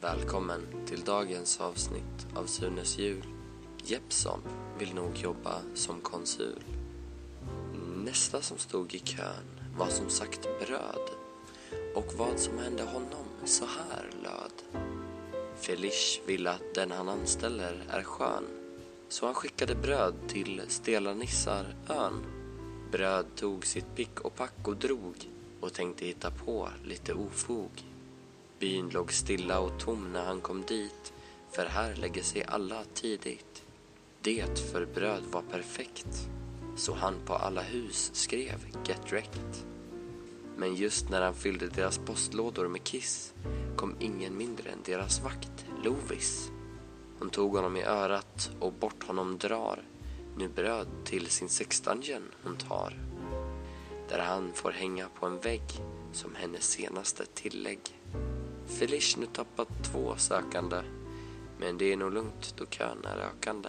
Välkommen till dagens avsnitt av Sunes jul. Jeppson vill nog jobba som konsul. Nästa som stod i kön var som sagt bröd. Och vad som hände honom så här löd. Felish vill att den han anställer är skön. Så han skickade bröd till Stela Nissar ön. Bröd tog sitt pick och pack och drog och tänkte hitta på lite ofog. Byn låg stilla och tom när han kom dit för här lägger sig alla tidigt. Det för bröd var perfekt så han på alla hus skrev Get Wrecked. Men just när han fyllde deras postlådor med kiss kom ingen mindre än deras vakt, Lovis. Hon tog honom i örat och bort honom drar nu bröd till sin sextangen hon tar där han får hänga på en vägg som hennes senaste tillägg. Felish nu tappat två sökande men det är nog lugnt då kön är ökande.